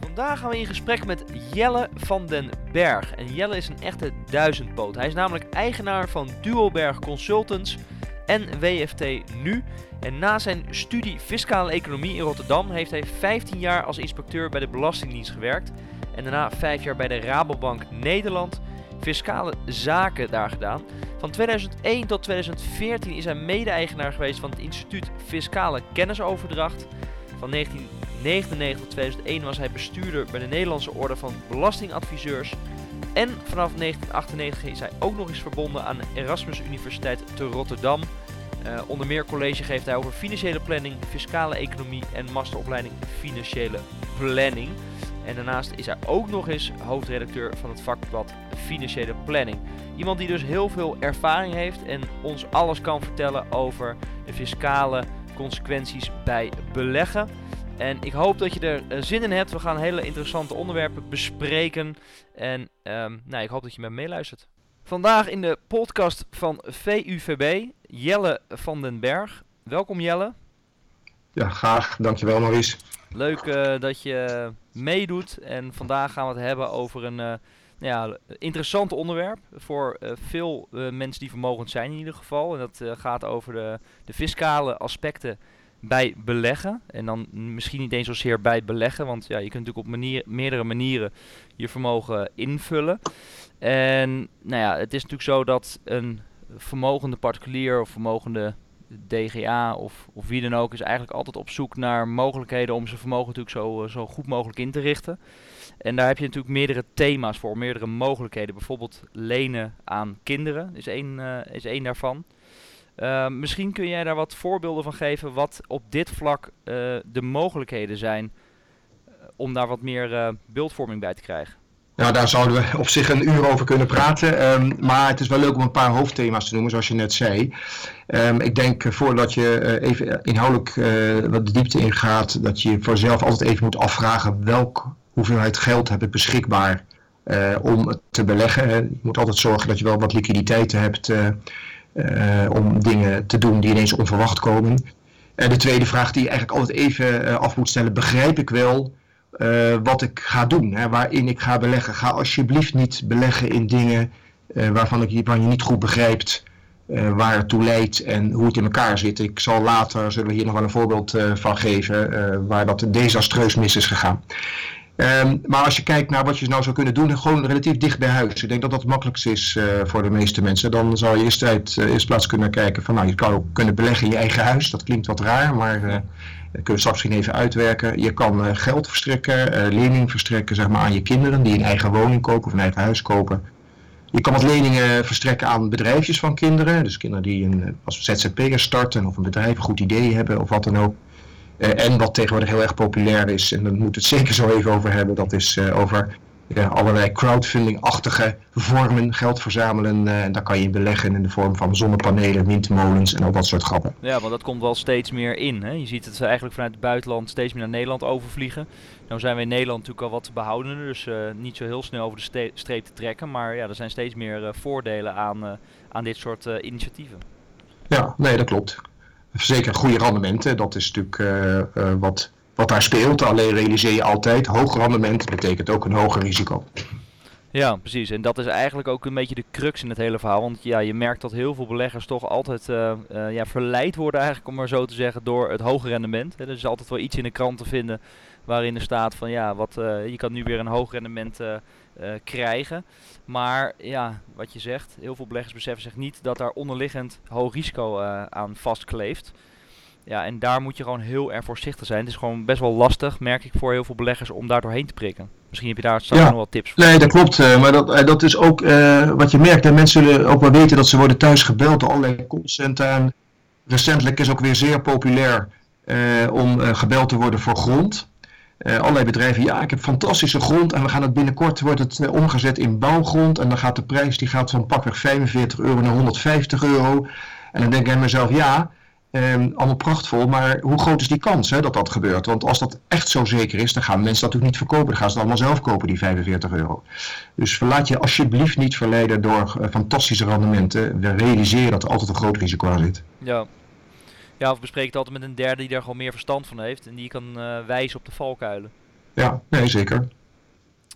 Vandaag gaan we in gesprek met Jelle van den Berg. En Jelle is een echte duizendpoot. Hij is namelijk eigenaar van Duoberg Consultants en WFT Nu. En na zijn studie Fiscale Economie in Rotterdam heeft hij 15 jaar als inspecteur bij de Belastingdienst gewerkt. En daarna 5 jaar bij de Rabobank Nederland fiscale zaken daar gedaan. Van 2001 tot 2014 is hij mede-eigenaar geweest van het Instituut Fiscale Kennisoverdracht. Van 1999 tot 2001 was hij bestuurder bij de Nederlandse Orde van Belastingadviseurs. En vanaf 1998 is hij ook nog eens verbonden aan de Erasmus Universiteit te Rotterdam. Uh, onder meer college geeft hij over financiële planning, fiscale economie en masteropleiding financiële planning. En daarnaast is hij ook nog eens hoofdredacteur van het vakblad Financiële Planning. Iemand die dus heel veel ervaring heeft en ons alles kan vertellen over de fiscale consequenties bij beleggen. En ik hoop dat je er eh, zin in hebt. We gaan hele interessante onderwerpen bespreken. En um, nou, ik hoop dat je met me meeluistert. Vandaag in de podcast van VUVB, Jelle van den Berg. Welkom Jelle. Ja, graag. Dankjewel Maurice. Leuk uh, dat je meedoet. En vandaag gaan we het hebben over een uh, ja, interessant onderwerp. Voor uh, veel mensen die vermogend zijn in ieder geval. En dat gaat over de, de fiscale aspecten bij beleggen. En dan misschien niet eens zozeer bij beleggen, want ja, je kunt natuurlijk op meerdere manieren je vermogen invullen. En nou ja, het is natuurlijk zo dat een vermogende particulier of vermogende DGA of, of wie dan ook is eigenlijk altijd op zoek naar mogelijkheden om zijn vermogen natuurlijk zo, zo goed mogelijk in te richten. En daar heb je natuurlijk meerdere thema's voor, meerdere mogelijkheden. Bijvoorbeeld lenen aan kinderen is één, uh, is één daarvan. Uh, misschien kun jij daar wat voorbeelden van geven wat op dit vlak uh, de mogelijkheden zijn uh, om daar wat meer beeldvorming bij te krijgen. Nou, daar zouden we op zich een uur over kunnen praten. Um, maar het is wel leuk om een paar hoofdthema's te noemen, zoals je net zei. Um, ik denk voordat je even inhoudelijk wat de diepte ingaat, dat je voor altijd even moet afvragen welke hoeveelheid geld heb ik beschikbaar om te beleggen. Je moet altijd zorgen dat je wel wat liquiditeit hebt uh, om dingen te doen die ineens onverwacht komen. En de tweede vraag die je eigenlijk altijd even uh, af moet stellen, begrijp ik wel uh, wat ik ga doen, hè, waarin ik ga beleggen. Ga alsjeblieft niet beleggen in dingen waarvan, ik, waarvan je niet goed begrijpt waar het toe leidt en hoe het in elkaar zit. Ik zal later, zullen we hier nog wel een voorbeeld van geven, waar dat desastreus mis is gegaan. Um, maar als je kijkt naar wat je nou zou kunnen doen, gewoon relatief dicht bij huis. Ik denk dat dat het makkelijkste is uh, voor de meeste mensen. Dan zou je eerst, uit, uh, eerst plaats kunnen kijken van, nou, je kan ook kunnen beleggen in je eigen huis. Dat klinkt wat raar, maar uh, dat kunnen straks misschien even uitwerken. Je kan geld verstrekken, lening verstrekken zeg maar, aan je kinderen die een eigen woning kopen of een eigen huis kopen. Je kan wat leningen verstrekken aan bedrijfjes van kinderen. Dus kinderen die een, als ZZP'er starten of een bedrijf een goed idee hebben of wat dan ook. Uh, en wat tegenwoordig heel erg populair is, en daar moeten we het zeker zo even over hebben, dat is uh, over ja, allerlei crowdfunding-achtige vormen, geld verzamelen. En daar kan je beleggen in de vorm van zonnepanelen, windmolens en al dat soort grappen. Ja, want dat komt wel steeds meer in. Hè? Je ziet het eigenlijk vanuit het buitenland steeds meer naar Nederland overvliegen. Nou zijn we in Nederland natuurlijk al wat behoudener, dus uh, niet zo heel snel over de streep te trekken. Maar ja, er zijn steeds meer uh, voordelen aan, aan dit soort initiatieven. Ja, nee, dat klopt zeker goede rendementen. Dat is natuurlijk uh, uh, wat, wat daar speelt. Alleen realiseer je altijd, hoog rendement betekent ook een hoger risico. Ja, precies. En dat is eigenlijk ook een beetje de crux in het hele verhaal. Want ja, je merkt dat heel veel beleggers toch altijd uh, ja, verleid worden, eigenlijk, om maar zo te zeggen, door het hoge rendement. er is altijd wel iets in de krant te vinden waarin er staat van ja, wat, je kan nu weer een hoog rendement krijgen. Maar ja, wat je zegt, heel veel beleggers beseffen zich niet dat daar onderliggend hoog risico aan vastkleeft. Ja, en daar moet je gewoon heel erg voorzichtig zijn. Het is gewoon best wel lastig, merk ik, voor heel veel beleggers om daar doorheen te prikken. Misschien heb je daar straks ja. nog wat tips voor. Nee, dat klopt. Uh, maar dat, uh, dat is ook uh, wat je merkt. En mensen zullen ook wel weten dat ze worden thuis gebeld door allerlei callcentra. Recentelijk is ook weer zeer populair om gebeld te worden voor grond. Allerlei bedrijven, ja, ik heb fantastische grond en we gaan het binnenkort, wordt het omgezet in bouwgrond en dan gaat de prijs, die gaat van pakweg 45 euro naar 150 euro. En dan denk ik aan mezelf, ja, Um, allemaal prachtvol, maar hoe groot is die kans hè, dat dat gebeurt? Want als dat echt zo zeker is, dan gaan mensen dat natuurlijk niet verkopen. Dan gaan ze het allemaal zelf kopen, die 45 euro. Dus verlaat je alsjeblieft niet verleiden door uh, fantastische rendementen. We realiseren dat er altijd een groot risico aan zit. Ja. Ja, of bespreek het altijd met een derde die daar gewoon meer verstand van heeft. En die kan uh, wijzen op de valkuilen. Ja, nee, zeker.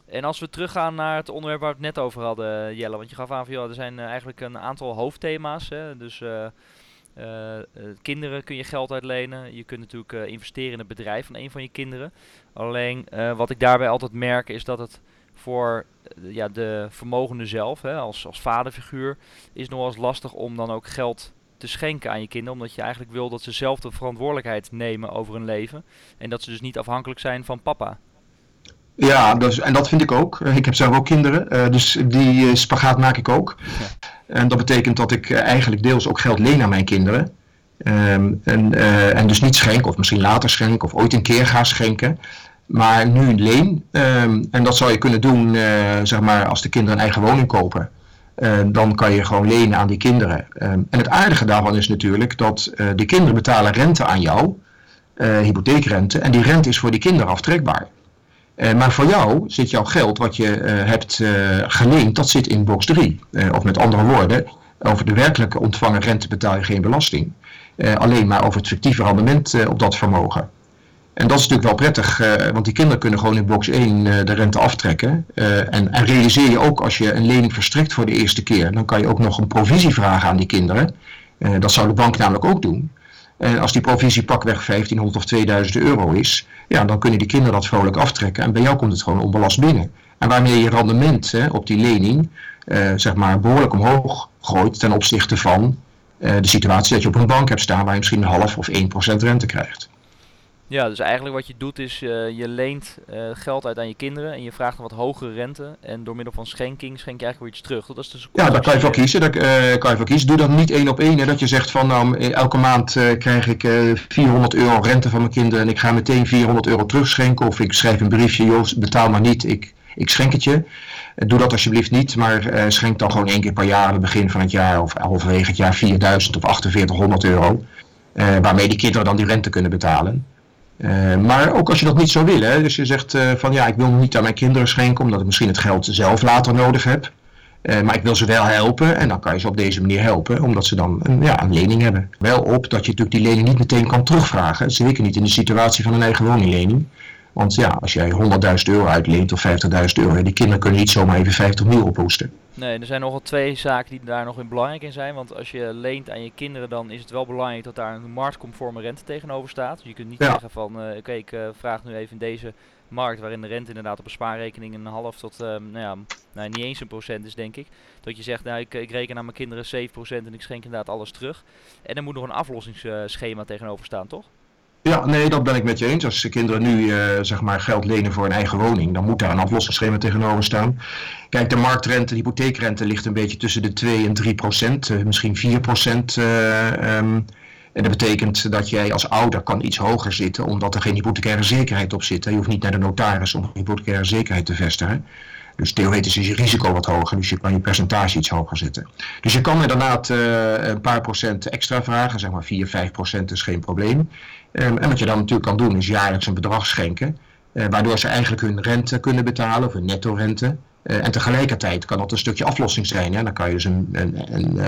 En als we teruggaan naar het onderwerp waar we het net over hadden, Jelle. Want je gaf aan van, ja, er zijn uh, eigenlijk een aantal hoofdthema's. Hè, dus... Uh, kinderen kun je geld uitlenen. Je kunt natuurlijk uh, investeren in het bedrijf van een van je kinderen. Alleen wat ik daarbij altijd merk is dat het voor ja, de vermogende zelf, hè, als, als vaderfiguur, is nog wel eens lastig om dan ook geld te schenken aan je kinderen. Omdat je eigenlijk wil dat ze zelf de verantwoordelijkheid nemen over hun leven. En dat ze dus niet afhankelijk zijn van papa. Ja, dus, en dat vind ik ook. Ik heb zelf ook kinderen, dus die spagaat maak ik ook. Ja. En dat betekent dat ik eh, eigenlijk deels ook geld leen aan mijn kinderen. Um, en, en dus niet schenk, of misschien later schenk, of ooit een keer ga schenken. Maar nu leen. Um, en dat zou je kunnen doen, zeg maar, als de kinderen een eigen woning kopen. Uh, dan kan je gewoon lenen aan die kinderen. Um, en het aardige daarvan is natuurlijk dat uh, die kinderen betalen rente aan jou, uh, hypotheekrente, en die rente is voor die kinderen aftrekbaar. Maar voor jou zit jouw geld wat je hebt geleend, dat zit in box 3. of met andere woorden, over de werkelijke ontvangen rente betaal je geen belasting. alleen maar over het fictieve rendement op dat vermogen. En dat is natuurlijk wel prettig, want die kinderen kunnen gewoon in box 1 de rente aftrekken. En, en, realiseer je ook als je een lening verstrekt voor de eerste keer, dan kan je ook nog een provisie vragen aan die kinderen. dat zou de bank namelijk ook doen. En als die provisie pakweg 1500 of 2000 euro is, ja, dan kunnen die kinderen dat vrolijk aftrekken. En bij jou komt het gewoon onbelast binnen. En waarmee je rendement hè, op die lening zeg maar behoorlijk omhoog gooit ten opzichte van de situatie dat je op een bank hebt staan waar je misschien een half of 1% rente krijgt. Ja, dus eigenlijk wat je doet is uh, je leent uh, geld uit aan je kinderen en je vraagt een wat hogere rente. En door middel van schenking schenk je eigenlijk weer iets terug. Dat is dus ja, daar kan je voor kiezen. Daar uh, kan je voor kiezen. Doe dat niet één op één. Hè, dat je zegt van nou, elke maand krijg ik 400 euro rente van mijn kinderen en ik ga meteen 400 euro terugschenken. Of ik schrijf een briefje, joh, betaal maar niet, ik, ik schenk het je. Doe dat alsjeblieft niet, maar schenk dan gewoon één keer per jaar aan het begin van het jaar of halverwege het jaar 4000 of 4800 euro. waarmee die kinderen dan die rente kunnen betalen. Uh, maar ook als je dat niet zou willen, dus je zegt uh, van ja, ik wil niet aan mijn kinderen schenken omdat ik misschien het geld zelf later nodig heb. Uh, maar ik wil ze wel helpen en dan kan je ze op deze manier helpen, omdat ze dan een, ja, een lening hebben. Wel op dat je natuurlijk die lening niet meteen kan terugvragen. Zeker niet in de situatie van een eigen woninglening. Want ja, als jij 100.000 euro uitleent of 50.000 euro, die kinderen kunnen niet zomaar even 50 mil ophoesten. Nee, er zijn nogal twee zaken die daar nog in belangrijk in zijn. Want als je leent aan je kinderen, dan is het wel belangrijk dat daar een marktconforme rente tegenover staat. Dus je kunt niet ja. zeggen van, uh, oké, ik uh, vraag nu even in deze markt, waarin de rente inderdaad op een spaarrekening een half tot, uh, nou ja, nou, niet eens een procent is denk ik. Dat je zegt, nou ik, ik reken aan mijn kinderen 7% en ik schenk inderdaad alles terug. En er moet nog een aflossingsschema tegenover staan, toch? Ja, nee, dat ben ik met je eens. Als de kinderen nu uh, zeg maar geld lenen voor een eigen woning, dan moet daar een aflossingsschema tegenover staan. Kijk, de marktrente, de hypotheekrente ligt een beetje tussen de 2 en 3 procent, uh, misschien 4 procent. Uh, um, en dat betekent dat jij als ouder kan iets hoger zitten, omdat er geen hypothecaire zekerheid op zit. Je hoeft niet naar de notaris om hypothecaire zekerheid te vestigen. Dus theoretisch is je risico wat hoger, dus je kan je percentage iets hoger zetten. Dus je kan inderdaad uh, een paar procent extra vragen, zeg maar 4, 5 procent is geen probleem. Um, en wat je dan natuurlijk kan doen is jaarlijks een bedrag schenken, uh, waardoor ze eigenlijk hun rente kunnen betalen, of hun netto rente. Uh, en tegelijkertijd kan dat een stukje aflossing zijn. Hè? Dan kan je dus een, een, een,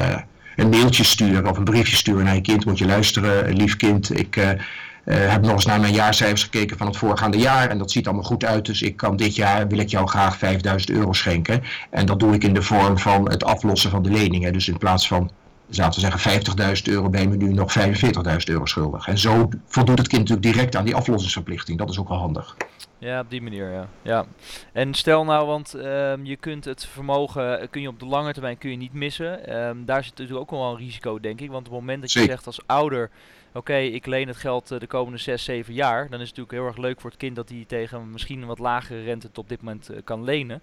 een, mailtje sturen of een briefje sturen naar je kind. Moet je luisteren, lief kind, ik heb nog eens naar mijn jaarcijfers gekeken van het voorgaande jaar en dat ziet allemaal goed uit. Dus ik kan dit jaar, wil ik jou graag 5000 euro schenken. En dat doe ik in de vorm van het aflossen van de leningen. Dus in plaats van, laten we zeggen 50.000 euro, ben je me nu nog 45.000 euro schuldig. En zo voldoet het kind natuurlijk direct aan die aflossingsverplichting. Dat is ook wel handig. Ja, op die manier, ja. ja. En stel nou, want um, je kunt het vermogen, eh, kun je op de lange termijn kun je niet missen. Um, daar zit natuurlijk ook wel een risico, denk ik. Want op het moment dat je Zeker. zegt als ouder, oké, ik leen het geld uh, de komende 6, 7 jaar, dan is het natuurlijk heel erg leuk voor het kind dat hij tegen misschien een wat lagere rente tot op dit moment uh, kan lenen.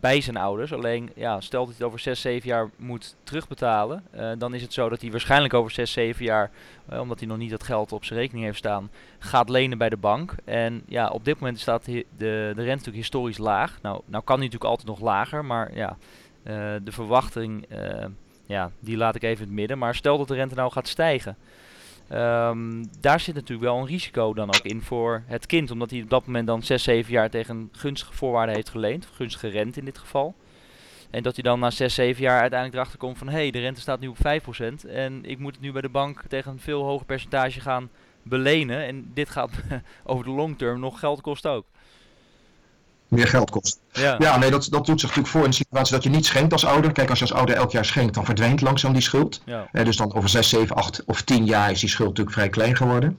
Bij zijn ouders. Alleen, ja, stel dat hij het over 6, 7 jaar moet terugbetalen, dan is het zo dat hij waarschijnlijk over 6, 7 jaar, omdat hij nog niet dat geld op zijn rekening heeft staan, gaat lenen bij de bank. En ja, op dit moment staat de, de, rente natuurlijk historisch laag. Nou, nou kan hij natuurlijk altijd nog lager, maar ja, de verwachting, ja, die laat ik even in het midden. Maar stel dat de rente nou gaat stijgen. Um, daar zit natuurlijk wel een risico dan ook in voor het kind. Omdat hij op dat moment dan 6, 7 jaar tegen gunstige voorwaarden heeft geleend. Gunstige rente in dit geval. En dat hij dan na 6, 7 jaar uiteindelijk erachter komt van... hé, hey, de rente staat nu op 5%. En ik moet het nu bij de bank tegen een veel hoger percentage gaan belenen. En dit gaat over de long term nog geld kosten ook meer geld kost. Ja, ja nee, dat, dat doet zich natuurlijk voor in de situatie dat je niet schenkt als ouder. Kijk, als je als ouder elk jaar schenkt, dan verdwijnt langzaam die schuld. Ja. Eh, dus dan over 6, 7, 8 of 10 jaar is die schuld natuurlijk vrij klein geworden.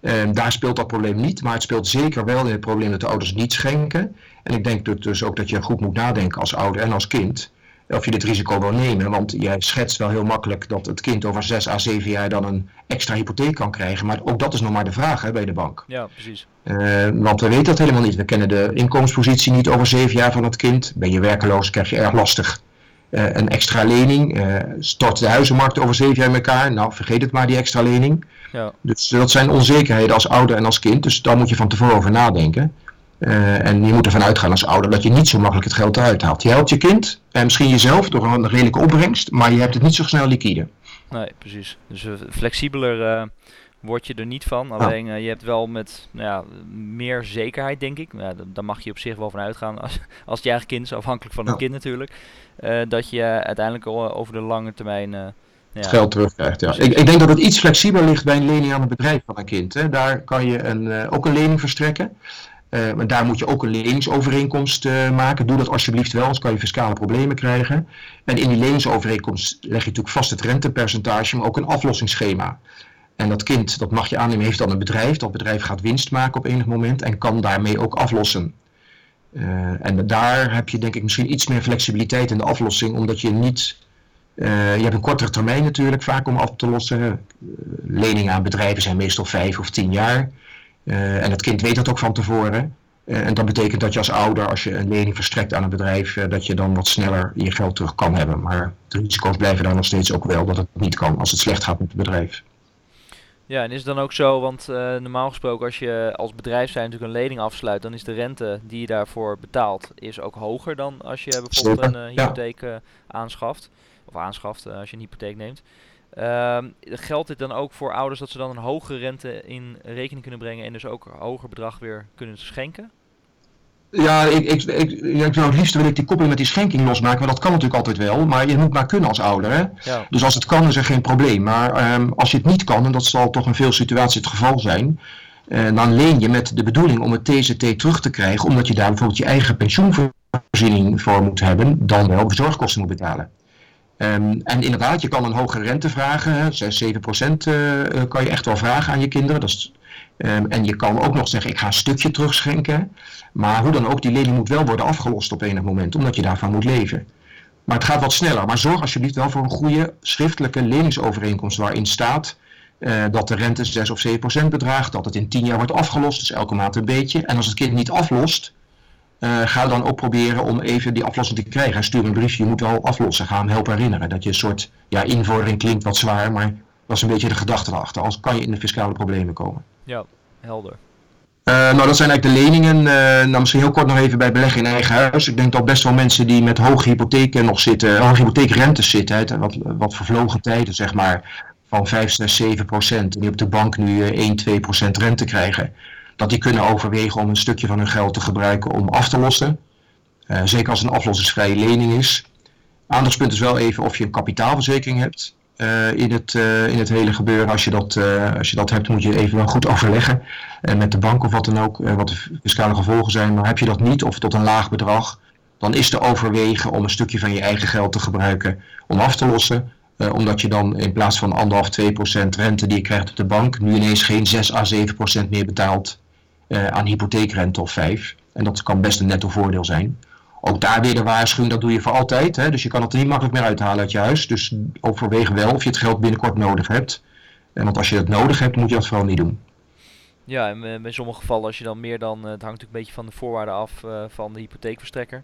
En daar speelt dat probleem niet, maar het speelt zeker wel in het probleem dat de ouders niet schenken. En ik denk dus ook dat je goed moet nadenken als ouder en als kind of je dit risico wil nemen. Want jij schetst wel heel makkelijk dat het kind over 6 à 7 jaar dan een extra hypotheek kan krijgen. Maar ook dat is nog maar de vraag hè, bij de bank. Ja, precies. Uh, want we weten dat helemaal niet. We kennen de inkomenspositie niet over 7 jaar van het kind. Ben je werkeloos, krijg je erg lastig. Uh, een extra lening. Uh, stort de huizenmarkt over 7 jaar in elkaar. Nou, vergeet het maar, die extra lening. Ja. Dus dat zijn onzekerheden als ouder en als kind. Dus daar moet je van tevoren over nadenken. Uh, en je moet ervan uitgaan als ouder dat je niet zo makkelijk het geld eruit haalt. Je helpt je kind en misschien jezelf door een redelijke opbrengst, maar je hebt het niet zo snel liquide. Nee, precies. Dus uh, flexibeler uh, word je er niet van. Alleen je hebt wel met nou ja, meer zekerheid, denk ik. Ja, daar mag je op zich wel van uitgaan als, als je eigen kind is, afhankelijk van het kind natuurlijk. dat je uiteindelijk over de lange termijn ja. geld terugkrijgt. Ja. Ik, ik, denk dat het iets flexibeler ligt bij een lening aan een bedrijf van een kind. Hè. Daar kan je een, ook een lening verstrekken. Uh, maar daar moet je ook een leningsovereenkomst uh, maken. Doe dat alsjeblieft wel, anders kan je fiscale problemen krijgen. En in die leningsovereenkomst leg je natuurlijk vast het rentepercentage, maar ook een aflossingsschema. En dat kind, dat mag je aannemen, heeft dan een bedrijf. Dat bedrijf gaat winst maken op enig moment en kan daarmee ook aflossen. Uh, en daar heb je denk ik misschien iets meer flexibiliteit in de aflossing, omdat je niet... je hebt een kortere termijn natuurlijk vaak om af te lossen. leningen aan bedrijven zijn meestal vijf of tien jaar. Eh, en het kind weet dat ook van tevoren. Uh, en dat betekent dat je als ouder, als je een lening verstrekt aan een bedrijf, uh, dat je dan wat sneller je geld terug kan hebben. Maar de risico's blijven dan nog steeds ook wel dat het niet kan als het slecht gaat met het bedrijf. Ja, en is het dan ook zo, want normaal gesproken als je als bedrijf zijn natuurlijk een lening afsluit, dan is de rente die je daarvoor betaalt is ook hoger dan als je bijvoorbeeld een hypotheek aanschaft. Of aanschaft als je een hypotheek neemt. Uh, geldt dit dan ook voor ouders dat ze dan een hogere rente in rekening kunnen brengen en dus ook een hoger bedrag weer kunnen schenken? Ja, ik, ik, ik, ik zou het liefst wil ik die koppeling met die schenking losmaken, want dat kan natuurlijk altijd wel, maar je moet maar kunnen als ouder. Hè? Ja. Dus als het kan is er geen probleem, maar um, als je het niet kan, en dat zal toch in veel situaties het geval zijn, uh, dan leen je met de bedoeling om het TZT terug te krijgen, omdat je daar bijvoorbeeld je eigen pensioenvoorziening voor moet hebben, dan wel de zorgkosten moet betalen. Um, en inderdaad, je kan een hogere rente vragen. 6, 7 procent uh, kan je echt wel vragen aan je kinderen. Dat is, um, en je kan ook nog zeggen, ik ga een stukje terugschenken. Maar hoe dan ook, die lening moet wel worden afgelost op enig moment, omdat je daarvan moet leven. Maar het gaat wat sneller. Maar zorg alsjeblieft wel voor een goede schriftelijke leningsovereenkomst waarin staat uh, dat de rente 6 of 7 procent bedraagt, dat het in 10 jaar wordt afgelost, dus elke maand een beetje. En als het kind niet aflost, uh, ga dan ook proberen om even die aflossing te krijgen. stuur een briefje, je moet wel aflossen. Ga hem helpen herinneren. Dat je een soort ja, invordering klinkt wat zwaar, maar dat is een beetje de gedachte erachter. Anders kan je in de fiscale problemen komen. Ja, helder. Uh, nou, dat zijn eigenlijk de leningen. Uh, nou, misschien heel kort nog even bij beleggen in eigen huis. Ik denk dat best wel mensen die met hoge hypotheken nog zitten, hoge hypotheekrentes zitten, wat, wat vervlogen tijden, zeg maar, van 5, 6, 7 procent, en die op de bank nu 1, 2 procent rente krijgen dat die kunnen overwegen om een stukje van hun geld te gebruiken om af te lossen. Uh, zeker als het een aflossingsvrije lening is. Aandachtspunt is wel even of je een kapitaalverzekering hebt uh, in, het, uh, in het hele gebeuren. Als je, dat, als je dat hebt moet je even wel goed overleggen met de bank of wat dan ook, wat de fiscale gevolgen zijn. Maar heb je dat niet of tot een laag bedrag, dan is te overwegen om een stukje van je eigen geld te gebruiken om af te lossen. omdat je dan in plaats van 1,5, 2% rente die je krijgt op de bank, nu ineens geen 6 à 7% meer betaalt aan hypotheekrente of 5. En dat kan best een netto voordeel zijn. Ook daar weer de waarschuwing, dat doe je voor altijd. Hè? Dus je kan het er niet makkelijk meer uithalen uit je huis. Dus overweeg wel of je het geld binnenkort nodig hebt. En want als je het nodig hebt, moet je dat vooral niet doen. Ja, en in sommige gevallen als je dan meer dan, het hangt natuurlijk een beetje van de voorwaarden af van de hypotheekverstrekker.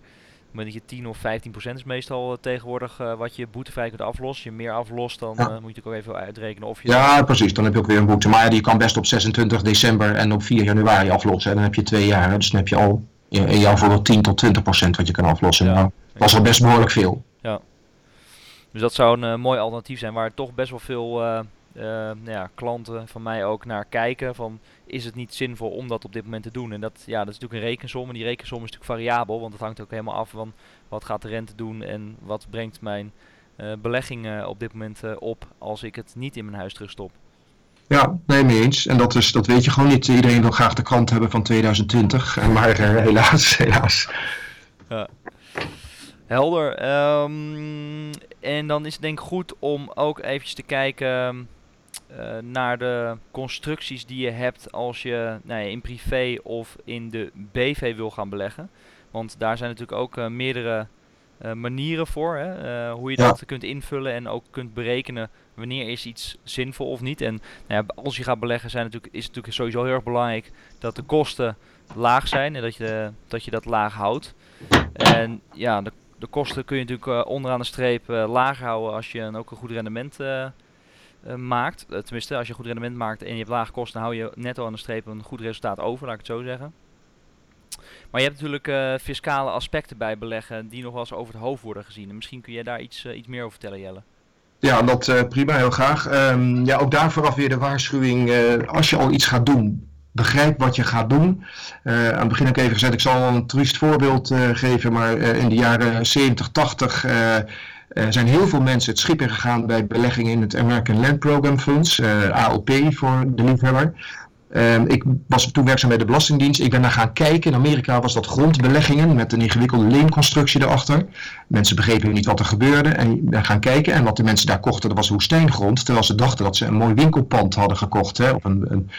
Moment dat je 10 of 15 procent is meestal uh, tegenwoordig uh, wat je boetevrij kunt aflossen. Als je meer aflost, dan ja. uh, moet je ook even uitrekenen of je... Ja, precies. Dan heb je ook weer een boete. Maar je kan best op 26 december en op 4 januari aflossen. En dan heb je twee jaar. Dus dan heb je al in jouw geval 10 tot 20 procent wat je kan aflossen. Ja. Nou, dat is al best behoorlijk veel. Ja. Dus dat zou een mooi alternatief zijn waar toch best wel veel nou ja, klanten van mij ook naar kijken. Van, is het niet zinvol om dat op dit moment te doen? En dat, ja, dat is natuurlijk een rekensom. En die rekensom is natuurlijk variabel, want het hangt ook helemaal af van wat gaat de rente doen en wat brengt mijn uh, belegging op dit moment uh, op als ik het niet in mijn huis terugstop. Ja, nee, mee eens. En dat, is, dat weet je gewoon niet. Iedereen wil graag de krant hebben van 2020. Maar uh, helaas, helaas. Ja. Helder. Um, en dan is het denk ik goed om ook eventjes te kijken uh, naar de constructies die je hebt als je nou ja, in privé of in de BV wil gaan beleggen. Want daar zijn natuurlijk ook uh, meerdere uh, manieren voor. Hè? hoe je dat kunt invullen en ook kunt berekenen wanneer is iets zinvol of niet. En nou ja, als je gaat beleggen zijn natuurlijk, is het natuurlijk sowieso heel erg belangrijk dat de kosten laag zijn en dat je, dat, je dat laag houdt. En ja, de, de kosten kun je natuurlijk onderaan de streep lager houden als je ook een goed rendement uh, maakt. Uh, tenminste, als je goed rendement maakt en je hebt lage kosten, hou je netto aan de streep een goed resultaat over, laat ik het zo zeggen. Maar je hebt natuurlijk uh, fiscale aspecten bij beleggen die nog wel eens over het hoofd worden gezien. En misschien kun je daar iets, iets meer over vertellen, Jelle. Ja, dat prima, heel graag. Um, ja, ook daar vooraf weer de waarschuwing. als je al iets gaat doen, begrijp wat je gaat doen. Aan het begin heb ik even gezegd, ik zal een triest voorbeeld geven, maar in de jaren 70, 80 er zijn heel veel mensen het schip ingegaan bij beleggingen in het American Land Program Funds, eh, ALP voor de liefhebber. Uh, ik was toen werkzaam bij de Belastingdienst. Ik ben daar gaan kijken. In Amerika was dat grondbeleggingen met een ingewikkelde leenconstructie erachter. Mensen begrepen niet wat er gebeurde. En ik ben gaan kijken. En wat de mensen daar kochten, dat was woestijngrond. Terwijl ze dachten dat ze een mooi winkelpand hadden gekocht. Hè, of een, een,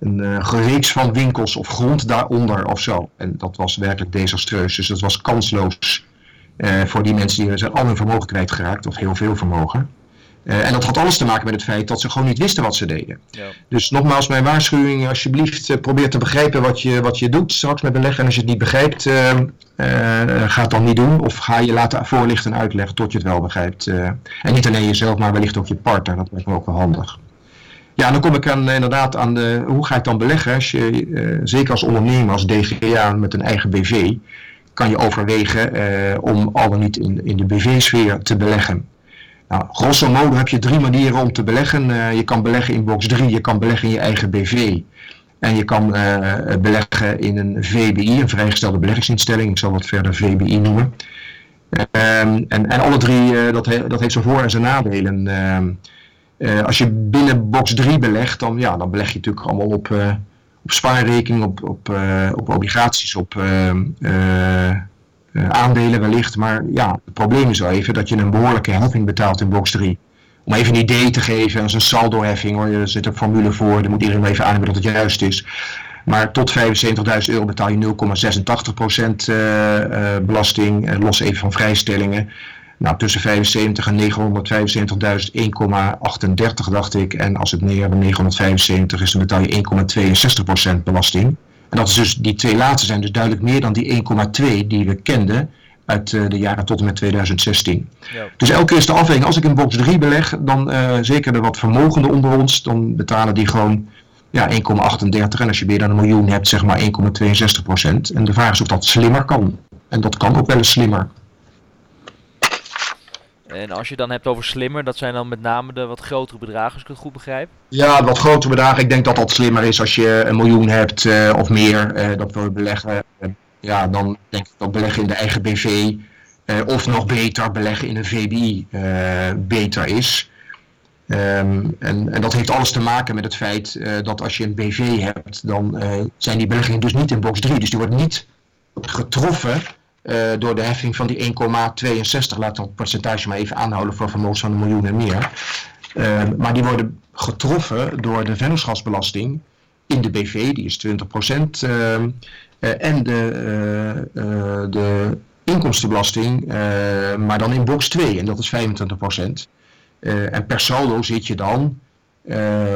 een gereeks van winkels of grond daaronder of zo. En dat was werkelijk desastreus. Dus dat was kansloos voor die mensen die zijn al hun vermogen kwijtgeraakt, of heel veel vermogen. Uh, en dat had alles te maken met het feit dat ze gewoon niet wisten wat ze deden. Ja. Dus nogmaals, mijn waarschuwing, alsjeblieft, uh, probeer te begrijpen wat je, wat je doet straks met beleggen. En als je het niet begrijpt, ga het dan niet doen. Of ga je laten voorlichten en uitleggen tot je het wel begrijpt. en niet alleen jezelf, maar wellicht ook je partner. Dat lijkt me ook wel handig. Ja, dan kom ik aan, inderdaad aan de, hoe ga ik dan beleggen? Als je, zeker als ondernemer, als DGA met een eigen BV, kan je overwegen eh, om al niet in, in de BV-sfeer te beleggen. Nou, grosso modo heb je drie manieren om te beleggen. Uh, je kan beleggen in box 3, je kan beleggen in je eigen BV. En je kan uh, beleggen in een VBI, een vrijgestelde beleggingsinstelling. Ik zal wat verder VBI noemen. Um, en, en alle drie, uh, dat, dat heeft zijn voor- en zijn nadelen. Uh, als je binnen box 3 belegt, dan, ja, dan beleg je natuurlijk allemaal op op spaarrekening, op, op, uh, op obligaties, op uh, aandelen wellicht. Maar ja, het probleem is wel even dat je een behoorlijke heffing betaalt in box 3. Om even een idee te geven, dat is een saldo-heffing hoor, er zit een formule voor, daar moet iedereen even aannemen dat het juist is. Maar tot 75.000 euro betaal je 0,86% belasting, los even van vrijstellingen. Nou, tussen 75 en 975.000 1,38 dacht ik. En als het meer dan 975 is, dan betaal je 1,62% belasting. En dat is dus, die twee laatste zijn dus duidelijk meer dan die 1,2 die we kenden uit uh, de jaren tot en met 2016. Ja. Dus elke keer is de afweging, als ik in box 3 beleg, dan uh, zeker de wat vermogenden onder ons, dan betalen die gewoon ja, 1,38. En als je meer dan een miljoen hebt, zeg maar 1,62%. En de vraag is of dat slimmer kan. En dat kan ook wel eens slimmer. En als je dan hebt over slimmer, dat zijn dan met name de wat grotere bedragen, als ik het goed begrijp? Ja, wat grotere bedragen. Ik denk dat dat slimmer is als je een miljoen hebt uh, of meer, uh, dat we beleggen. Uh, ja, dan denk ik dat beleggen in de eigen BV, of nog beter, beleggen in een VBI beter is. Um, en, en, dat heeft alles te maken met het feit dat als je een BV hebt, dan zijn die beleggingen dus niet in box 3. Dus die wordt niet getroffen door de heffing van die 1,62, laat het percentage maar even aanhouden voor vermogens van een miljoen en meer. Uh, maar die worden getroffen door de vennootschapsbelasting in de BV, die is 20%, uh, ehm, eh, en de, de inkomstenbelasting, maar dan in box 2, en dat is 25%. en per saldo zit je dan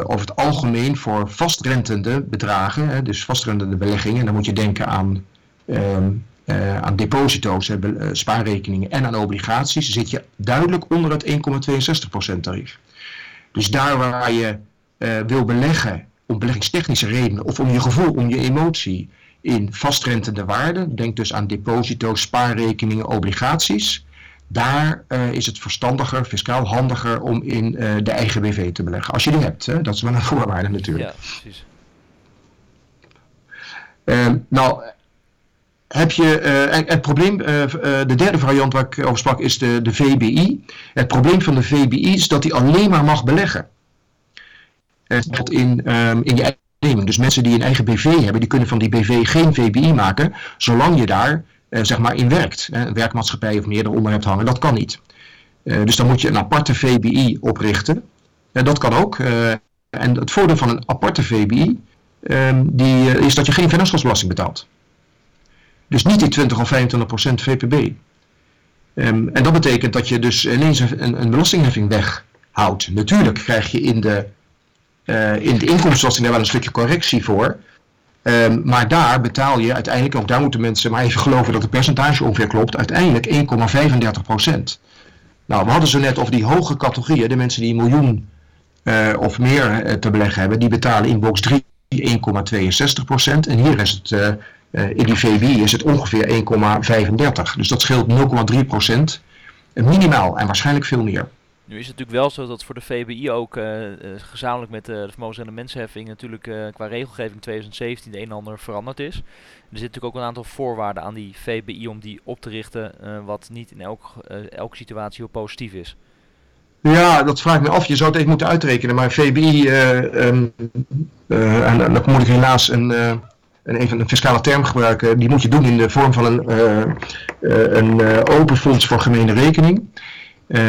over het algemeen voor vastrentende bedragen, hè, dus vastrentende beleggingen, dan moet je denken aan um, aan deposito's, spaarrekeningen en aan obligaties, zit je duidelijk onder het 1,62% tarief. Dus daar waar je wil beleggen om beleggingstechnische redenen of om je gevoel, om je emotie in vastrentende waarden, denk dus aan deposito's, spaarrekeningen, obligaties, daar is het verstandiger, fiscaal handiger om in de eigen BV te beleggen. Als je die hebt, hè? dat is wel een voorwaarde natuurlijk. Ja, precies. Uh, nou, heb je, uh, het probleem, de derde variant waar ik over sprak is de, de VBI. Het probleem van de VBI is dat hij alleen maar mag beleggen. Dat in, um, in je eigen. Dus mensen die een eigen BV hebben, die kunnen van die BV geen VBI maken, zolang je daar zeg maar in werkt. een werkmaatschappij of meer eronder hebt hangen, dat kan niet. Dus dan moet je een aparte VBI oprichten. En dat kan ook. En het voordeel van een aparte VBI ehm, die, is dat je geen vennootschapsbelasting betaalt. Dus niet die 20 of 25 procent VPB. Um, en dat betekent dat je dus ineens een, een belastingheffing weghoudt. Natuurlijk krijg je in de, in de inkomstenbelasting daar wel een stukje correctie voor. Um, maar daar betaal je uiteindelijk, ook daar moeten mensen maar even geloven dat het percentage ongeveer klopt, uiteindelijk 1,35 procent. Nou, we hadden zo net over die hoge categorieën, de mensen die een miljoen uh, of meer uh, te beleggen hebben, die betalen in box 3 1,62 procent. En hier is het, uh, in die VBI is het ongeveer 1,35. Dus dat scheelt 0,3 procent. Minimaal en waarschijnlijk veel meer. Nu is het natuurlijk wel zo dat voor de VBI ook uh, gezamenlijk met de vermogens- en de mensenheffing natuurlijk qua regelgeving 2017 de een en ander veranderd is. Er zit natuurlijk ook een aantal voorwaarden aan die VBI om die op te richten, wat niet in elk, elke situatie heel positief is. Ja, dat vraag ik me af. Je zou het even moeten uitrekenen, maar VBI, um, en dan moet ik helaas een, een, even een fiscale term gebruiken, die moet je doen in de vorm van een, een open fonds voor gemene rekening.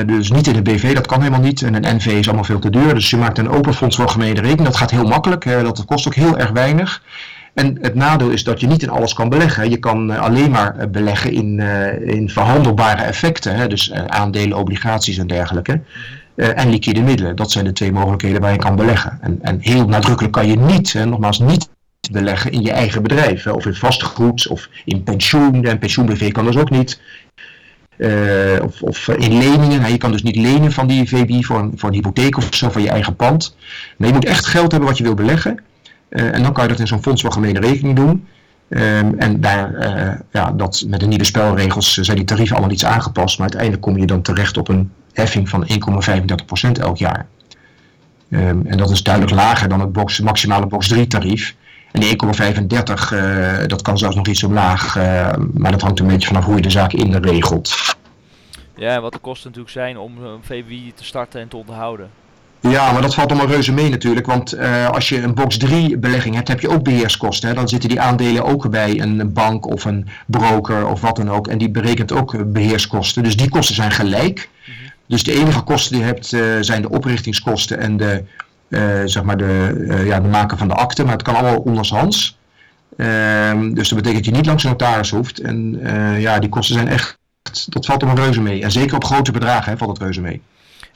Dus niet in de BV, dat kan helemaal niet. En een NV is allemaal veel te duur. Dus je maakt een open fonds voor gemene rekening. Dat gaat heel makkelijk. Dat kost ook heel erg weinig. En het nadeel is dat je niet in alles kan beleggen. Je kan alleen maar beleggen in, in verhandelbare effecten. Hè? Dus aandelen, obligaties en dergelijke. en liquide middelen. Dat zijn de twee mogelijkheden waar je kan beleggen. En, en heel nadrukkelijk kan je niet, hè, nogmaals, niet beleggen in je eigen bedrijf. Of in vastgoed of in pensioen. En pensioen-BV kan dus ook niet. Uh, of, of, in leningen. Je kan dus niet lenen van die VBI voor een, voor een hypotheek of zo van je eigen pand. Maar je moet echt geld hebben wat je wil beleggen. Uh, en dan kan je dat in zo'n fonds van gemene rekening doen. Um, en daar, uh, ja, dat, met de nieuwe spelregels zijn die tarieven allemaal iets aangepast. Maar uiteindelijk kom je dan terecht op een heffing van 1,35% elk jaar. Um, en dat is duidelijk lager dan het box, maximale box 3 tarief. En die 1,35, uh, dat kan zelfs nog iets omlaag. Uh, maar dat hangt een beetje vanaf hoe je de zaak in regelt. Ja, wat de kosten natuurlijk zijn om een VWI te starten en te onderhouden. Ja, maar dat valt allemaal reuze mee natuurlijk. Want uh, als je een box 3 belegging hebt, heb je ook beheerskosten. Hè? Dan zitten die aandelen ook bij een bank of een broker of wat dan ook. En die berekent ook beheerskosten. Dus die kosten zijn gelijk. Mm -hmm. Dus de enige kosten die je hebt uh, zijn de oprichtingskosten en de zeg maar de, uh, ja, de maken van de akte, maar het kan allemaal ondershands. Uh, dus dat betekent dat je niet langs een notaris hoeft. En uh, ja, die kosten zijn echt, dat valt er een reuze mee. En zeker op grote bedragen hè, valt het reuze mee.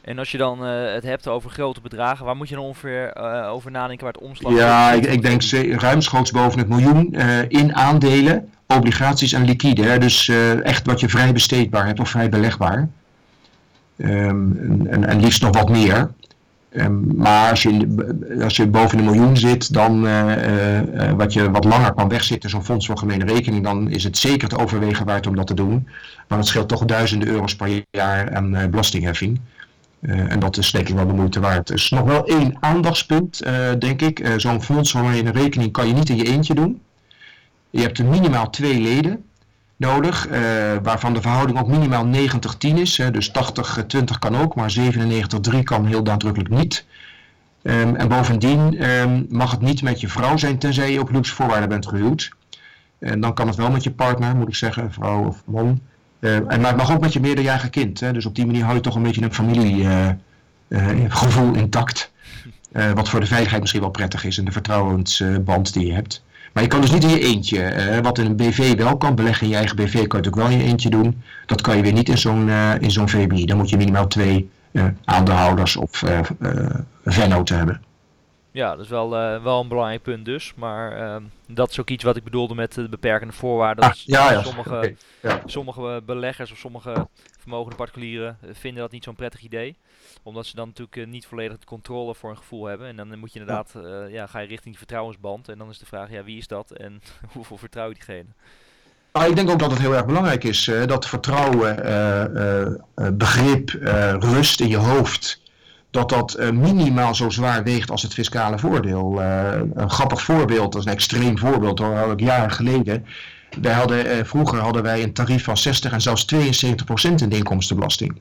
En als je dan het hebt over grote bedragen, waar moet je dan ongeveer over nadenken waar het omslag Ja, ik, ik, denk ruimschoots boven het miljoen in aandelen, obligaties en liquide. Hè, dus echt wat je vrij besteedbaar hebt of vrij belegbaar. Um, en, en liefst nog wat meer. Um, maar als je, als je boven een miljoen zit, dan uh, uh, wat je wat langer kan wegzitten, zo'n fonds voor gemene rekening, dan is het zeker te overwegen waard om dat te doen. Maar het scheelt toch duizenden euro's per jaar aan belastingheffing. en dat is denk ik wel de moeite waard. Is nog wel één aandachtspunt, denk ik. zo'n fonds voor gemene rekening kan je niet in je eentje doen. Je hebt er minimaal twee leden nodig, uh, waarvan de verhouding ook minimaal 90-10 is. Hè, dus 80-20 kan ook, maar 97-3 kan heel nadrukkelijk niet. Um, en bovendien um, mag het niet met je vrouw zijn, tenzij je op luxe voorwaarden bent gehuwd. En dan kan het wel met je partner, moet ik zeggen, vrouw of man. Uh, en, maar het mag ook met je meerderjarige kind. Hè, dus op die manier hou je toch een beetje een familiegevoel uh, intact. wat voor de veiligheid misschien wel prettig is en de vertrouwensband die je hebt. Maar je kan dus niet in je eentje. Uh, wat in een BV wel kan, beleggen in je eigen BV kan je ook wel in je eentje doen. Dat kan je weer niet in zo'n uh, in zo'n VBI. Dan moet je minimaal twee uh, aandeelhouders of vennoten hebben. Ja, dat is wel, uh, wel een belangrijk punt dus. Maar uh, dat is ook iets wat ik bedoelde met de beperkende voorwaarden. Ah, ja, ja, sommige, okay, ja. sommige beleggers of sommige vermogende particulieren vinden dat niet zo'n prettig idee. Omdat ze dan natuurlijk uh, niet volledig de controle voor een gevoel hebben. En dan moet je inderdaad, ja. ja, ga je richting die vertrouwensband. En dan is de vraag, ja, wie is dat en hoeveel vertrouw je diegene? Nou, ik denk ook dat het heel erg belangrijk is dat vertrouwen, begrip, rust in je hoofd dat dat uh, minimaal zo zwaar weegt als het fiscale voordeel. Uh, een grappig voorbeeld, dat is een extreem voorbeeld, hoor, had ik jaren geleden. Wij hadden, uh, vroeger hadden wij een tarief van 60 en zelfs 72 procent in de inkomstenbelasting.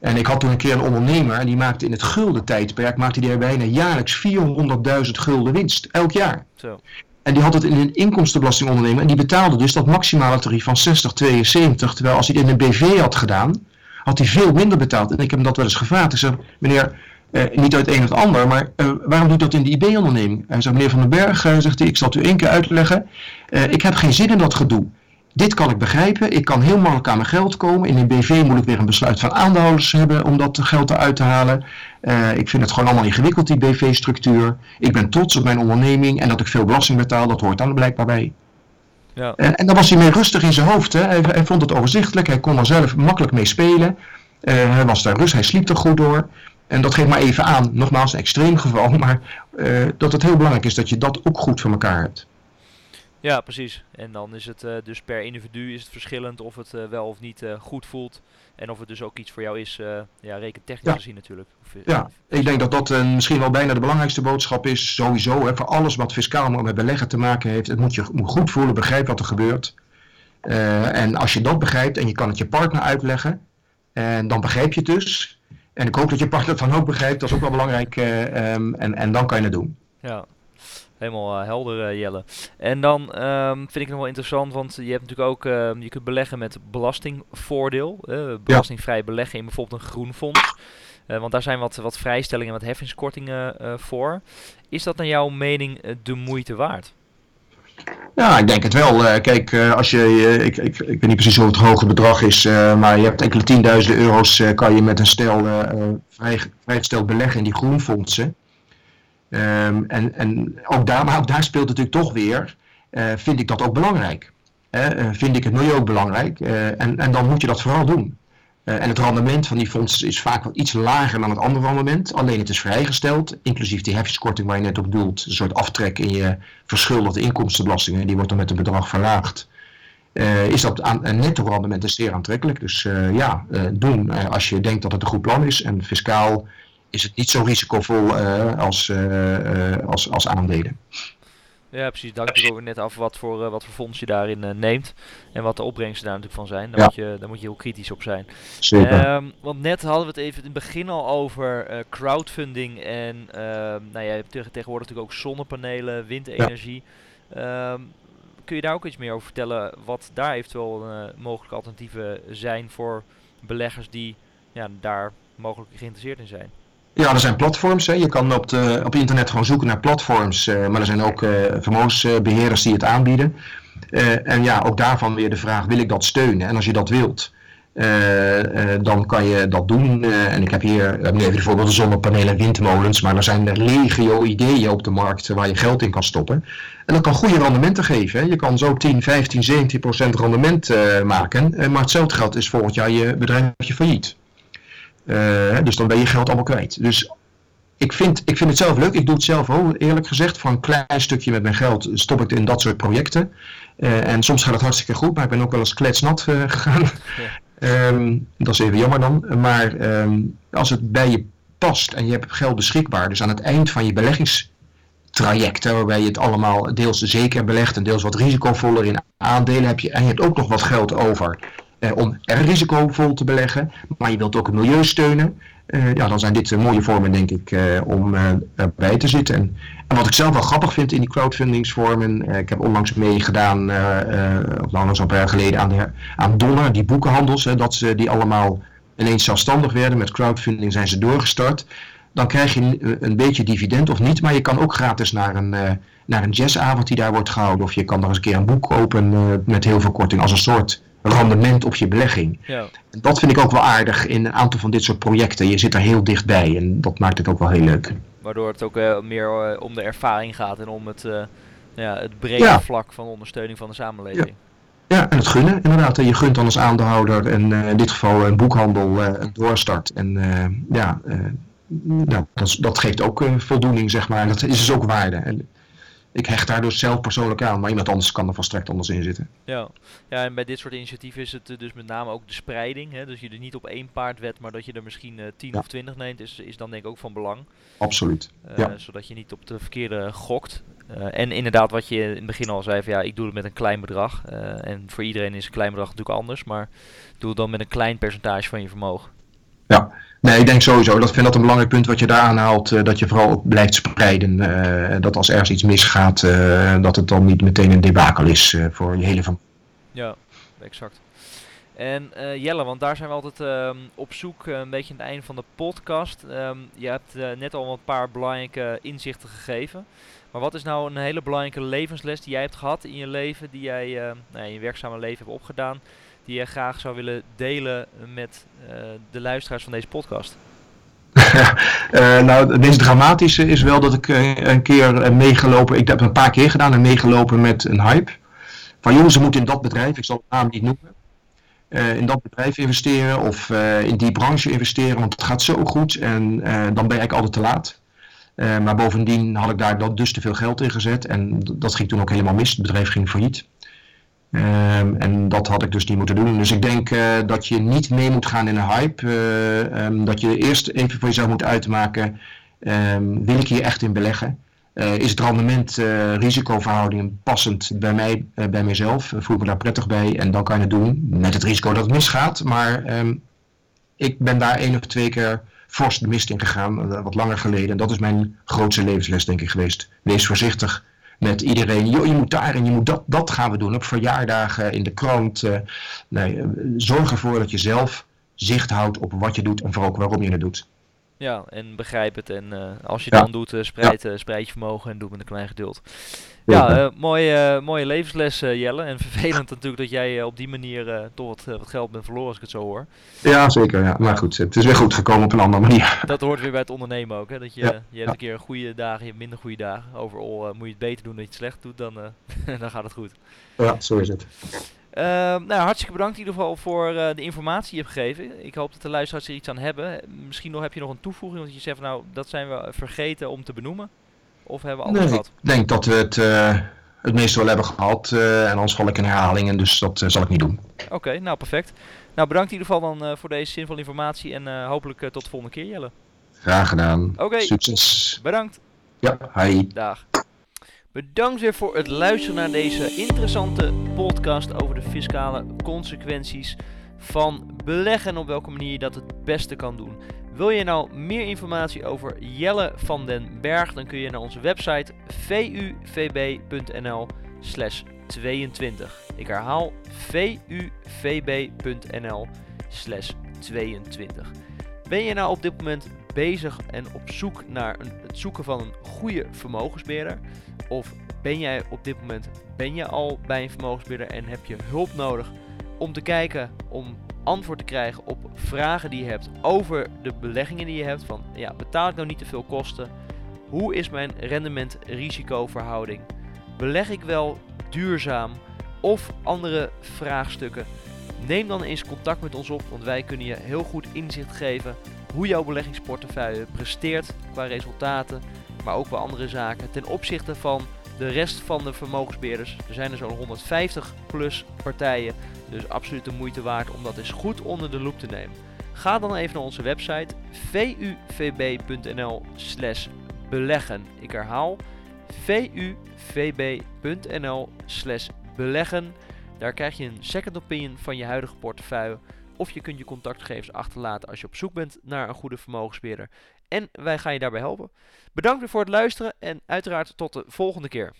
En ik had toen een keer een ondernemer en die maakte in het gulden tijdperk maakte die er bijna jaarlijks 400.000 gulden winst, elk jaar. Zo. En die had het in een inkomstenbelasting ondernemen en die betaalde dus dat maximale tarief van 60, 72. Terwijl als hij het in een BV had gedaan, had hij veel minder betaald. En ik heb hem dat wel eens gevraagd. Ik zei, meneer, eh, niet uit een of ander, maar uh, waarom doet dat in de IB-onderneming? Hij zei, meneer Van den Berg, uh, zegt hij, ik zal het u één keer uitleggen. ik heb geen zin in dat gedoe. Dit kan ik begrijpen. Ik kan heel makkelijk aan mijn geld komen. In een BV moet ik weer een besluit van aandeelhouders hebben om dat geld eruit te halen. ik vind het gewoon allemaal ingewikkeld, die BV-structuur. Ik ben trots op mijn onderneming en dat ik veel belasting betaal, dat hoort dan blijkbaar bij. Ja. En, en dan was hij mee rustig in zijn hoofd. Hè. Hij, vond het overzichtelijk, hij kon er zelf makkelijk mee spelen. hij was daar rust, hij sliep er goed door. En dat geeft maar even aan, nogmaals een extreem geval, maar uh, dat het heel belangrijk is dat je dat ook goed voor elkaar hebt. Ja, precies. En dan is het uh, dus per individu is het verschillend of het uh, wel of niet goed voelt. En of het dus ook iets voor jou is, ja, rekentechnisch ja. gezien natuurlijk. Of, ja, ik denk dat dat misschien wel bijna de belangrijkste boodschap is, sowieso, hè, voor alles wat fiscaal met beleggen te maken heeft. Het moet je moet goed voelen, begrijp wat er gebeurt. en als je dat begrijpt en je kan het je partner uitleggen, en dan begrijp je het dus. En ik hoop dat je partner het dan ook begrijpt. Dat is ook wel belangrijk. Um, en, en dan kan je het doen. Ja, helemaal uh, helder uh, Jelle. En dan um, vind ik het nog wel interessant, want je hebt natuurlijk ook, je kunt beleggen met belastingvoordeel. belastingvrij ja. beleggen in bijvoorbeeld een groen fonds. want daar zijn wat, wat vrijstellingen, wat heffingskortingen voor. Is dat naar jouw mening de moeite waard? Ja, ik denk het wel. Kijk, als je, ik, ik, ik weet niet precies hoe het hoge bedrag is, maar je hebt enkele tienduizenden euro's kan je met een stel vrij, vrijgesteld beleggen in die groenfondsen. Um, en, en ook daar, maar ook daar speelt natuurlijk toch weer, vind ik dat ook belangrijk. vind ik het milieu ook belangrijk en, en dan moet je dat vooral doen. En het rendement van die fondsen is vaak wat iets lager dan het andere rendement. Alleen het is vrijgesteld, inclusief die heffingskorting waar je net op doelt. Een soort aftrek in je verschuldigde inkomstenbelastingen. Die wordt dan met een bedrag verlaagd. Is dat aan, een netto rendement is zeer aantrekkelijk. Dus ja, doen als je denkt dat het een goed plan is. En fiscaal is het niet zo risicovol als, als, als aandelen. Ja, precies. Dank je ook net af wat voor, uh, wat voor fonds je daarin uh, neemt. En wat de opbrengsten daar natuurlijk van zijn. Daar, ja. moet, je, daar moet je heel kritisch op zijn. Zeker. Um, want net hadden we het even in het begin al over uh, crowdfunding. En uh, nou ja, tegenwoordig natuurlijk ook zonnepanelen, windenergie. Ja. Um, kun je daar ook iets meer over vertellen? Wat daar eventueel mogelijke alternatieven zijn voor beleggers die ja, daar mogelijk geïnteresseerd in zijn? Ja, er zijn platforms. Hè. Je kan op, de, op internet gewoon zoeken naar platforms. Uh, maar er zijn ook uh, vermogensbeheerders die het aanbieden. Uh, en ja, ook daarvan weer de vraag, wil ik dat steunen? En als je dat wilt, dan kan je dat doen. en ik heb hier, bijvoorbeeld de zonnepanelen en windmolens. Maar er zijn legio ideeën op de markt waar je geld in kan stoppen. En dat kan goede rendementen geven. Hè. Je kan zo 10, 15, 17 procent rendement maken. maar hetzelfde geld is volgend jaar je bedrijfje failliet. Uh, dus dan ben je geld allemaal kwijt. Dus ik vind, ik vind het zelf leuk. Ik doe het zelf ook, eerlijk gezegd. Voor een klein stukje met mijn geld stop ik in dat soort projecten. Uh, en soms gaat het hartstikke goed, maar ik ben ook wel eens kletsnat uh, gegaan. Ja. um, dat is even jammer dan. Maar um, als het bij je past en je hebt geld beschikbaar, dus aan het eind van je beleggingstraject, waarbij je het allemaal deels zeker belegt en deels wat risicovoller in aandelen heb je, en je hebt ook nog wat geld over eh, om er risicovol te beleggen, maar je wilt ook het milieu steunen. Uh, ja, dan zijn dit mooie vormen, denk ik, om erbij te zitten. En, wat ik zelf wel grappig vind in die crowdfundingsvormen, ik heb onlangs meegedaan, of nou, een paar jaar geleden, aan, de, aan Donner, die boekenhandels, dat ze die allemaal ineens zelfstandig werden. Met crowdfunding zijn ze doorgestart. Dan krijg je een, een beetje dividend of niet, maar je kan ook gratis naar een, naar een jazzavond die daar wordt gehouden. Of je kan nog eens een keer een boek kopen met heel veel korting als een soort rendement op je belegging. Ja. En dat vind ik ook wel aardig in een aantal van dit soort projecten. Je zit er heel dichtbij en dat maakt het ook wel heel leuk. Waardoor het ook uh, meer om de ervaring gaat en om het, ja, het brede Ja. vlak van ondersteuning van de samenleving. Ja, en het gunnen inderdaad. Je gunt dan als aandeelhouder en eh, in dit geval een boekhandel eh, een doorstart. En eh, ja, eh, nou, dat, dat geeft ook eh, voldoening, zeg maar. Dat is dus ook waarde. En ik hecht daar dus zelf persoonlijk aan, maar iemand anders kan er volstrekt anders in zitten. Ja. ja, en bij dit soort initiatieven is het eh, dus met name ook de spreiding. Hè? Dus je er niet op één paard wet, maar dat je er misschien eh 10 Ja. of 20 neemt, is, is dan denk ik ook van belang. Absoluut. Eh, Ja. Zodat je niet op de verkeerde gokt. En inderdaad, wat je in het begin al zei, van ja, ik doe het met een klein bedrag. En voor iedereen is een klein bedrag natuurlijk anders, maar doe het dan met een klein percentage van je vermogen. Nee, ik denk sowieso. Dat vind dat een belangrijk punt wat je daar aanhaalt. eh, dat je vooral blijft spreiden. eh, dat als ergens iets misgaat, eh, dat het dan niet meteen een debakel is voor je hele familie. Ja, exact. En Jelle, want daar zijn we altijd ehm, op zoek, een beetje aan het einde van de podcast. Ehm, je hebt net al een paar belangrijke inzichten gegeven. Maar wat is nou een hele belangrijke levensles die jij hebt gehad in je leven, die jij nou, in je werkzame leven hebt opgedaan, die jij graag zou willen delen met eh, de luisteraars van deze podcast? Eh, nou, het meest dramatische is wel dat ik eh, een keer meegelopen, ik heb het een paar keer gedaan en meegelopen met een hype. Van jongens, ze moeten in dat bedrijf, ik zal het naam niet noemen, in dat bedrijf investeren of in die branche investeren, want het gaat zo goed en dan ben ik altijd te laat. Maar bovendien had ik daar dus te veel geld in gezet en dat ging toen ook helemaal mis. Het bedrijf ging failliet. Ehm, en dat had ik dus niet moeten doen. Dus ik denk eh, dat je niet mee moet gaan in een hype. eh, ehm, dat je eerst even voor jezelf moet uitmaken. ehm, wil ik hier echt in beleggen? Eh, is het rendement, eh, risicoverhouding passend bij mij, bij mezelf? Voel ik me daar prettig bij? En dan kan je het doen. Met het risico dat het misgaat. Maar ik ben daar één of twee keer fors de mist in gegaan. wat langer geleden. En dat is mijn grootste levensles denk ik geweest. Wees voorzichtig met iedereen. Je moet daar en je moet dat. Dat gaan we doen. Op verjaardagen, in de krant. eh, eh, zorg ervoor dat je zelf zicht houdt op wat je doet en vooral ook waarom je het doet. Ja, en begrijp het. En eh, als je Ja. dan doet, eh, spreid, spreid je vermogen en doe met een klein geduld. Ja, mooie, mooie levensles Jelle. En vervelend natuurlijk dat jij op die manier toch wat, wat geld bent verloren als ik het zo hoor. ja, zeker. Ja. Maar goed, het is weer goed gekomen op een andere manier. Dat hoort weer bij het ondernemen ook. Hè? Dat je, Ja, je hebt een keer goede dagen, je hebt minder goede dagen. Overal moet je het beter doen dan je het slecht doet, dan, dan gaat het goed. Ja, zo is het. Ehm, nou, hartstikke bedankt in ieder geval voor eh, de informatie die je hebt gegeven. Ik hoop dat de luisteraars er iets aan hebben. Misschien nog, heb je nog een toevoeging, dat je zegt van, nou, dat zijn we vergeten om te benoemen. Of hebben we alles Nee, ik gehad? denk dat we het, eh, het meeste wel hebben gehad. eh, en anders val ik in herhalingen, dus dat zal ik niet doen. Oké, nou perfect. Nou, bedankt in ieder geval dan voor deze zinvolle informatie en hopelijk tot de volgende keer Jelle. Graag gedaan. Oké. Succes. Bedankt. Ja, hi. Dag. Bedankt weer voor het luisteren naar deze interessante podcast over de fiscale consequenties van beleggen en op welke manier je dat het beste kan doen. Wil je nou meer informatie over Jelle van den Berg, dan kun je naar onze website vuvb.nl slash 22. Ik herhaal vuvb.nl slash 22. Ben je nou op dit moment bezig en op zoek naar een, het zoeken van een goede vermogensbeheerder? Of ben jij op dit moment ben je al bij een vermogensbeheerder en heb je hulp nodig om te kijken om antwoord te krijgen op vragen die je hebt over de beleggingen die je hebt? Van ja, betaal ik nou niet te veel kosten? Hoe is mijn rendement-risicoverhouding? Beleg ik wel duurzaam of andere vraagstukken? Neem dan eens contact met ons op, want wij kunnen je heel goed inzicht geven hoe jouw beleggingsportefeuille presteert qua resultaten, maar ook qua andere zaken ten opzichte van de rest van de vermogensbeheerders. Er zijn er zo'n 150 plus partijen, dus absoluut de moeite waard om dat eens goed onder de loep te nemen. Ga dan even naar onze website vuvb.nl slash beleggen. Ik herhaal vuvb.nl slash beleggen. Daar krijg je een second opinion van je huidige portefeuille. Of je kunt je contactgegevens achterlaten als je op zoek bent naar een goede vermogensbeheerder. En wij gaan je daarbij helpen. Bedankt weer voor het luisteren en uiteraard tot de volgende keer.